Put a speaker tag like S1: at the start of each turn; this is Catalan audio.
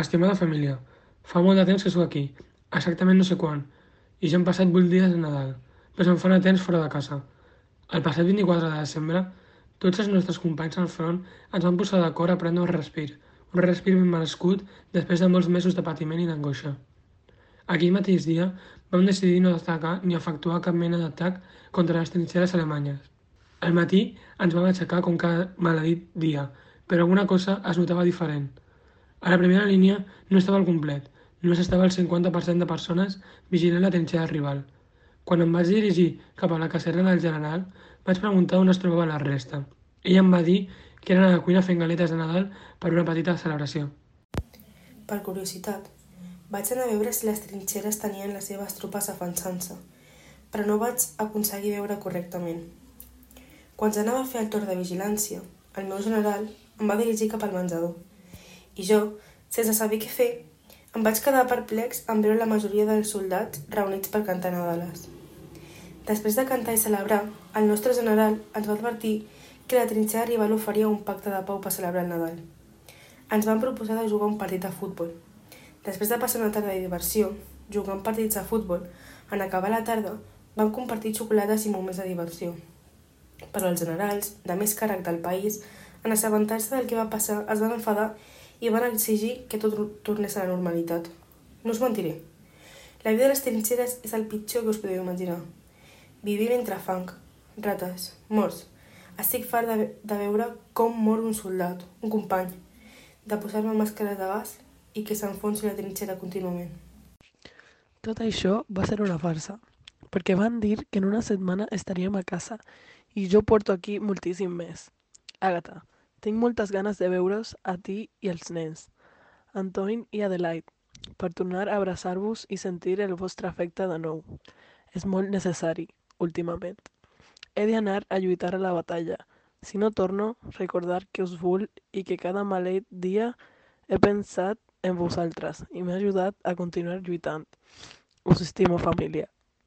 S1: Estimada família, fa molt de temps que sóc aquí, exactament no sé quan, i ja han passat 8 dies de Nadal, però se'm fa anar temps fora de casa. El passat 24 de desembre, tots els nostres companys al front ens vam posar d'acord a prendre un respir, un respir ben merescut després de molts mesos de patiment i d'angoixa. Aquell mateix dia vam decidir no atacar ni efectuar cap mena d'atac contra les trinxeres alemanyes. Al matí ens vam aixecar com cada maledit dia, però alguna cosa es notava diferent. A la primera línia no estava al complet, només estava el 50% de persones vigilant la trinxera rival. Quan em vaig dirigir cap a la caserna del general, vaig preguntar on es trobava la resta. Ell em va dir que eren a la cuina fent galetes de Nadal per una petita celebració.
S2: Per curiositat, vaig anar a veure si les trinxeres tenien les seves tropes defensant-se, però no vaig aconseguir veure correctament. Quan anava a fer el torn de vigilància, el meu general em va dirigir cap al menjador, i jo, sense saber què fer, em vaig quedar perplex en veure la majoria dels soldats reunits per cantar Nadales. Després de cantar i celebrar, el nostre general ens va advertir que la trinxera rival oferia un pacte de pau per celebrar el Nadal. Ens van proposar de jugar un partit de futbol. Després de passar una tarda de diversió, jugant partits de futbol, en acabar la tarda, vam compartir xocolates i moments de diversió. Però els generals, de més càrrec del país, en assabentar-se del que va passar, es van enfadar i van exigir que tot tornés a la normalitat. No us mentiré. La vida de les trinxeres és el pitjor que us podeu imaginar. Vivim entre fang, rates, morts. Estic fart de, de veure com mor un soldat, un company, de posar-me màscares de gas i que s'enfonsi la trinxera contínuament.
S3: Tot això va ser una farsa, perquè van dir que en una setmana estaríem a casa i jo porto aquí moltíssim més. Àgata, tinc moltes ganes de veure's a ti i els nens, Antoine i Adelaide, per tornar a abraçar-vos i sentir el vostre afecte de nou. És molt necessari, últimament. He d'anar a lluitar a la batalla. Si no torno, recordar que us vull i que cada maleït dia he pensat en vosaltres i m'ha ajudat a continuar lluitant. Us estimo, família.